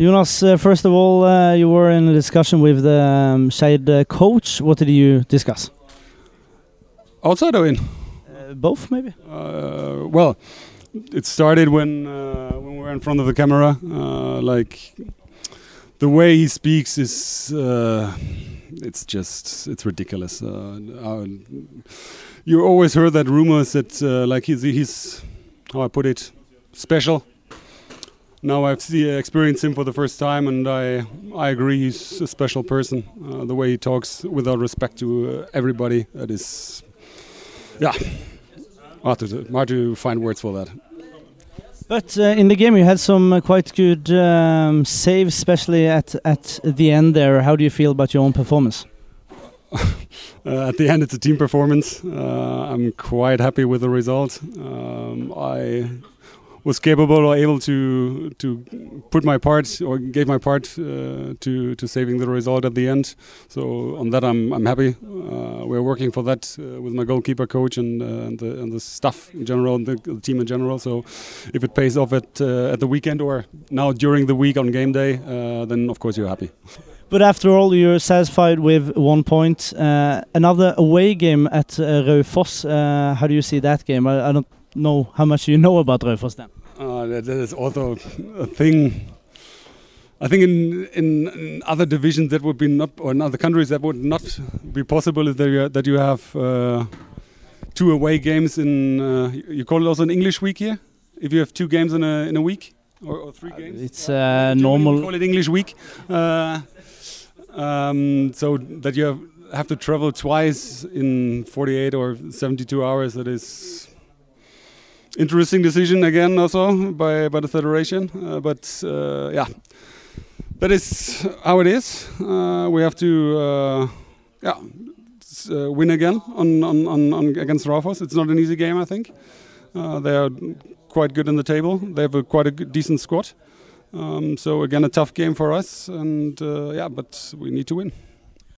Jonas, uh, first of all, uh, you were in a discussion with the um, uh, coach. What did you discuss? Outside or in? Uh, both, maybe. Uh, well, it started when uh, when we were in front of the camera. Uh, like the way he speaks is uh, it's just it's ridiculous. You always heard that rumors that uh, like he's he's how I put it special. Now I've see, experienced him for the first time, and I I agree he's a special person. Uh, the way he talks without respect to uh, everybody, that is, yeah, hard to hard to find words for that. But uh, in the game, you had some uh, quite good um, saves, especially at at the end there. How do you feel about your own performance? Uh, at the end, it's a team performance. Uh, I'm quite happy with the result. Um, I was capable or able to to put my part or gave my part uh, to to saving the result at the end. So on that, I'm I'm happy. Uh, we're working for that uh, with my goalkeeper coach and, uh, and the and the staff in general and the, the team in general. So if it pays off at uh, at the weekend or now during the week on game day, uh, then of course you're happy. But after all, you're satisfied with one point. Another away game at uh, Raufoss. How do you see that game? I, I don't know how much you know about Raufoss then. Uh, that, that is also a thing. I think in, in in other divisions that would be not, or in other countries that would not be possible. Is that you that you have uh, two away games in uh, you call it also an English week here. If you have two games in a in a week or, or three games, It's uh, normal. call it English week. Uh, um, so that you have, have to travel twice in 48 or 72 hours. That is interesting decision again, also by by the federation. Uh, but uh, yeah, that is how it is. Uh, we have to yeah win again on, on, on, on against Raufoss. It's not an easy game, I think. They are quite good in the table. They have a quite a good, decent squad. Um, so again, a tough game for us, and uh, yeah, but we need to win.